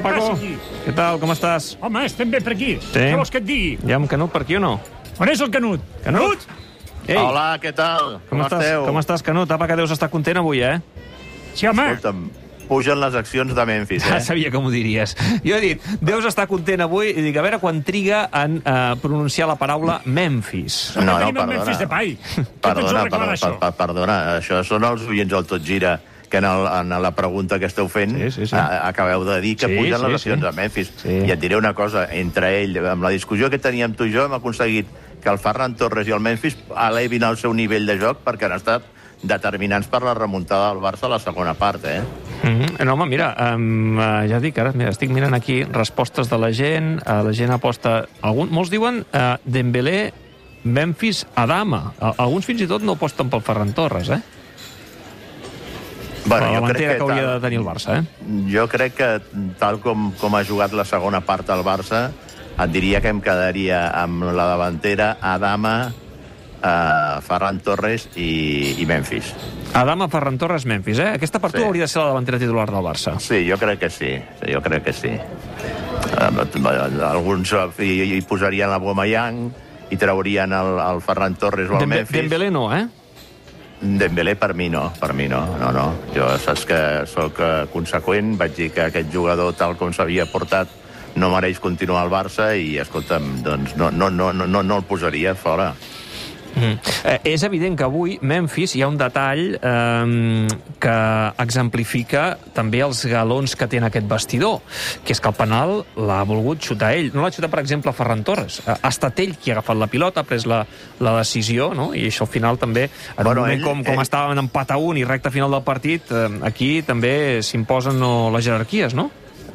Hola, Paco. Què tal, com estàs? Home, estem bé per aquí. Sí. Què vols que et digui? Hi ha un Canut per aquí o no? On és el Canut? Canut? Ei, Hola, què tal? com, estàs? esteu? Com estàs, Canut? Apa, que deus estar content avui, eh? Sí, home. Escolta'm, pugen les accions de Memphis, Ah, eh? sabia que m'ho diries. Jo he dit, deus estar content avui, i dic, a veure quan triga en uh, pronunciar la paraula Memphis. No, no, tenim el Memphis tens a Perdona, reclamar, perdona, això? per, per, perdona, això són els oients del Tot Gira que en, el, en la pregunta que esteu fent Sí, sí, sí. a, acabeu de dir que Sí, pugen sí, les accions sí. a Memphis. Sí. I et diré una cosa, entre ell, amb la discussió que teníem tu i jo, hem aconseguit que el Ferran Torres i el Memphis elevin el seu nivell de joc perquè han estat determinants per la remuntada del Barça a la segona part, eh? Mm -hmm. No, home, mira, um, ja dic, ara mira, estic mirant aquí respostes de la gent, uh, la gent aposta... Algun, molts diuen uh, Dembélé, Memphis, Adama. Uh, alguns fins i tot no aposten pel Ferran Torres, eh? Bueno, la jo crec davantera que, que hauria tal- de tenir el Barça, eh? Jo crec que, tal com, com ha jugat la segona part al Barça, et diria que em quedaria amb la davantera Adama, eh, Ferran Torres i, i Memphis. Adama, Ferran Torres, Memphis, eh? Aquesta per tu Sí. hauria de ser la davantera titular del Barça. Sí, jo crec que sí. jo crec que sí. Eh, alguns eh, hi, hi posarien l'Aubameyang i traurien el, el Ferran Torres o el Dembe Memphis. Dembélé no, eh? Dembélé per mi no, per mi no, no, no. Jo saps que sóc eh, conseqüent, vaig dir que aquest jugador tal com s'havia portat no mereix continuar al Barça i, escolta'm, doncs no, no, no, no, no, no el posaria fora. Mm. Eh, és evident que avui Memphis hi ha un detall eh, que exemplifica també els galons que té en aquest vestidor, que és que el penal l'ha volgut xutar ell. No l'ha xutat, per exemple, Ferran Torres. Eh, ha estat ell qui ha agafat la pilota, ha pres la, la decisió, no? i això al final també, en Bueno, un ell- com, com ell- estàvem en empat a un i recte final del partit, eh, aquí també s'imposen no, les jerarquies, no?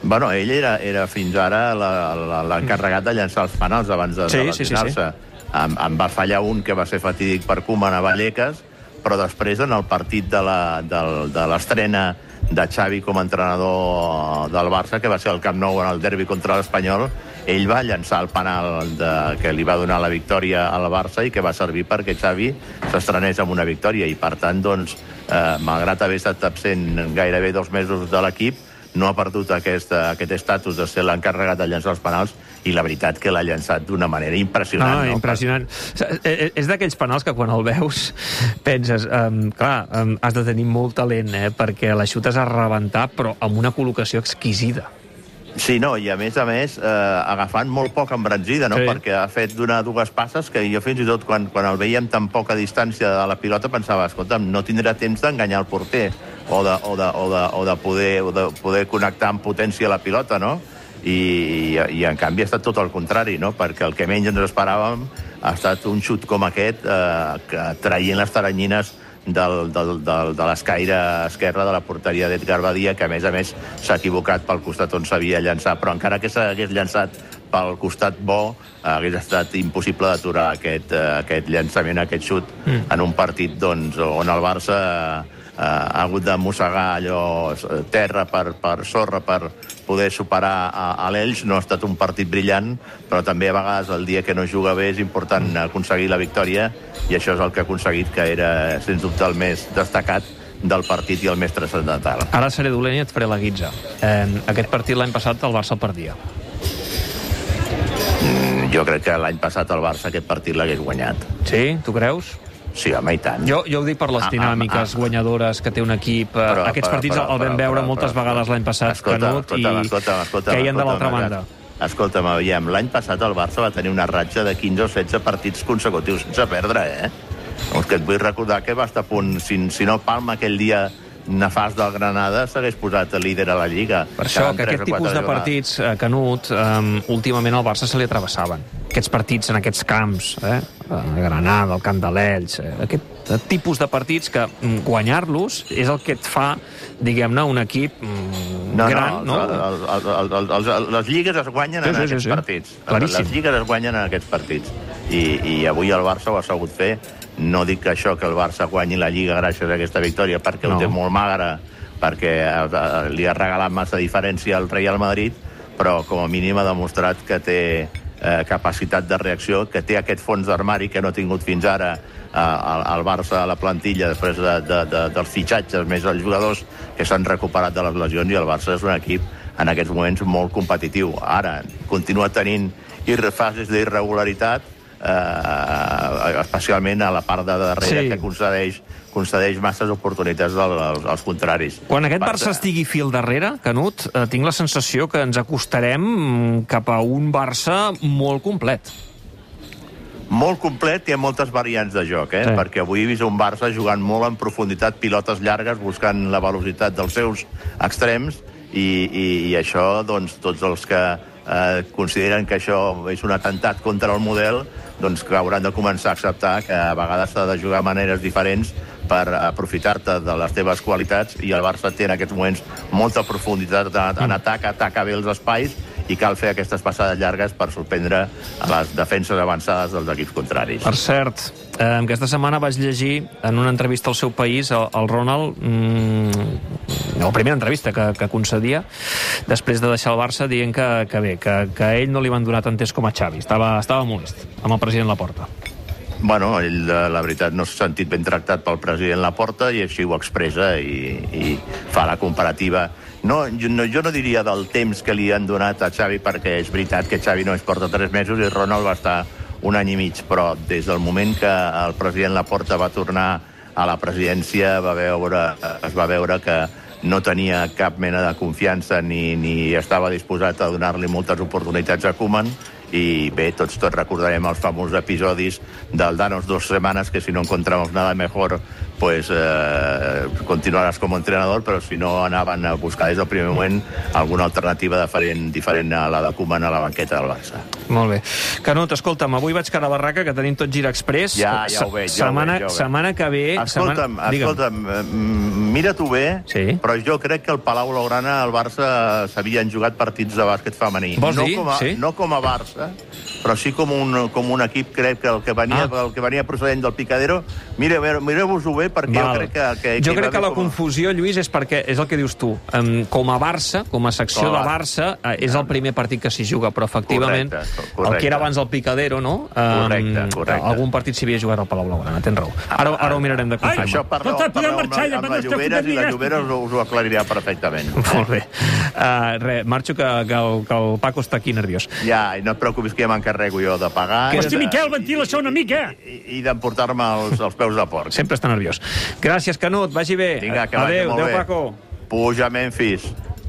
Bueno, ell era, era fins ara l'encarregat de llançar els penals abans de, Sí, de sí, sí, lesionar-se. Em, em va fallar un que va ser fatídic per Koeman a Vallecas, però després en el partit de l'estrena de Xavi com a entrenador del Barça, que va ser al Camp Nou en el derbi contra l'Espanyol, ell va llançar el penal de, que li va donar la victòria al Barça i que va servir perquè Xavi s'estrenés amb una victòria. I per tant, doncs, eh, malgrat haver estat absent gairebé dos mesos de l'equip, no ha perdut aquest, aquest estatus de ser l'encarregat de llançar els penals i la veritat que l'ha llançat d'una manera impressionant. No, impressionant. Eh, eh, És d'aquells penals que quan el veus penses, um, clar, um, has de tenir molt talent, eh, perquè la xutes a rebentar, però amb una col·locació exquisida. Sí, no, i a més a més, eh, agafant molt poc embranzida, no? Sí. perquè ha fet d'una dues passes que jo fins i tot quan, quan el veiem tan poca distància de la pilota pensava, escolta'm, no tindrà temps d'enganyar el porter o de, o, de, o, de, o, de poder, o de poder connectar amb potència la pilota, no? I, i, i en canvi ha estat tot el contrari, no? perquè el que menys ens esperàvem ha estat un xut com aquest eh, que traient les taranyines del, del, del, de l'escaire esquerra de la porteria d'Edgar Badia, que a més a més s'ha equivocat pel costat on s'havia llançat, però encara que s'hagués llançat pel costat bo, hagués estat impossible d'aturar aquest, eh, aquest llançament, aquest xut, mm. en un partit doncs, on el Barça eh, ha hagut de mossegar allò eh, terra per, per sorra per poder superar a, a l'Elx. No ha estat un partit brillant, però també a vegades el dia que no juga bé és important aconseguir la victòria i això és el que ha aconseguit, que era, sens dubte, el més destacat del partit i el més transcendental. Ara seré dolent i et faré la guitza. Eh, aquest partit l'any passat el Barça el perdia. Mm, Jo crec que l'any passat el Barça aquest partit l'hagués guanyat. Sí? Tu creus? Sí, home, i tant. Jo, jo ho dic per les Ah, ah, dinàmiques ah. guanyadores que té un equip. Però, Però- Aquests però- partits però- el vam veure però- moltes però- vegades l'any passat, Escolta, Canut, escolta'm, i escolta'm, escolta'm, queien de l'altra banda. Escolta'm, aviam, l'any passat el Barça va tenir una ratxa de 15 o 16 partits consecutius sense perdre, eh? És que et vull recordar que va estar a punt, si, si no palma aquell dia nefast del Granada, s'hagués posat líder a la Lliga. Per això, que aquest tipus de partits, eh, Canut, eh, últimament al Barça se li atravessaven. Aquests partits en aquests camps, eh? a Granada, al Camp de l'Elx, eh? aquest eh, tipus de partits que mm, guanyar-los és el que et fa, diguem-ne, un equip mm, No, gran, no, no? el, el, el, el, el, les lligues es guanyen Sí, en sí, sí, aquests sí. partits. Claríssim. Les lligues es guanyen en aquests partits. I, I avui el Barça ho ha sabut fer. No dic que això, que el Barça guanyi la Lliga gràcies a aquesta victòria, perquè No. ho té molt magre, perquè eh, li ha regalat massa diferència al Real Madrid, però com a mínim ha demostrat que té eh, capacitat de reacció, que té aquest fons d'armari que no ha tingut fins ara eh, Barça a la plantilla després de, de, de, dels fitxatges, més els jugadors que s'han recuperat de les lesions i el Barça és un equip en aquests moments molt competitiu. Ara, continua tenint fases d'irregularitat, eh, especialment a la part de darrere Sí. que concedeix, concedeix masses oportunitats als, als, als contraris. Quan aquest Barça estigui fil darrere, Canut, eh, tinc la sensació que ens acostarem cap a un Barça molt complet. molt complet i amb moltes variants de joc, eh? Sí. perquè avui he vist un Barça jugant molt en profunditat, pilotes llargues, buscant la velocitat dels seus extrems, i, i, i això, doncs, tots els que eh, consideren que això és un atemptat contra el model, doncs que hauran de començar a acceptar que a vegades s'ha de jugar maneres diferents per aprofitar-te de les teves qualitats i el Barça té en aquests moments molta profunditat en atac, ataca bé els espais i cal fer aquestes passades llargues per sorprendre a les defenses avançades dels equips contraris. Per cert, eh, aquesta setmana vaig llegir en una entrevista al seu país, el, el Ronald, mm, la primera entrevista que, que concedia, després de deixar el Barça, dient que, que bé, que, que a ell no li van donar tant temps com a Xavi. Estava, estava molest amb el president Laporta. Bueno, ell, la veritat, no s'ha sentit ben tractat pel president Laporta i així ho expressa i, i fa la comparativa. No, jo, no, jo no diria del temps que li han donat a Xavi, perquè és veritat que Xavi no es porta tres mesos i Ronald va estar un any i mig, però des del moment que el president Laporta va tornar a la presidència va veure, es va veure que no tenia cap mena de confiança ni, ni estava disposat a donar-li moltes oportunitats a Koeman. I bé, tots tots recordarem els famosos episodis del danos dos setmanes que si no encontramos nada mejor pues eh, continuaràs com a entrenador però si no anaven a buscar des del primer moment alguna alternativa diferent, diferent a la de Koeman a la banqueta del Barça Molt bé. Canut, escolta'm, avui vaig cara a barraca, que tenim tot gira express. Ja, ja ho veig, ja ho setmana, veig, ja ho veig. Setmana que ve... Escolta'm, setmana... Escolta'm, eh, mira tu bé, Sí. però jo crec que el Palau Blaugrana, al Barça, s'havien jugat partits de bàsquet femení. Vols no dir? Com a, Sí. No com a Barça, però sí com un, com un equip, crec que el que venia, Ah. el que venia procedent del Picadero. Mire, mireu-vos-ho bé, perquè Val. jo crec que... que, jo crec que bé la com confusió, Lluís, és perquè és el que dius tu. Um, com a Barça, com a secció Com a de Barça, eh, és el primer partit que s'hi juga, però efectivament Correcte, el correcte. que era abans el Picadero, no? Um, Correcte, correcte. Algun partit s'hi havia jugat al Palau Blaugrana, tens raó. Ara, ara ho mirarem de confirmar. Això parleu, podem parleu amb, amb per la no Lloberes i la Lloberes us, us ho aclarirà perfectament. Molt bé. Uh, res, marxo que, que, el, que el Paco està aquí nerviós. Ja, i no et preocupis que ja m'encarrego jo de pagar. Hosti, i Miquel, ventila això una mica. I, i d'emportar-me els, els peus de porc. Sempre està nerviós. Gràcies, Canut, vagi bé. Vinga, que vagi Adéu, molt adéu, bé. Paco. Puja, Memphis.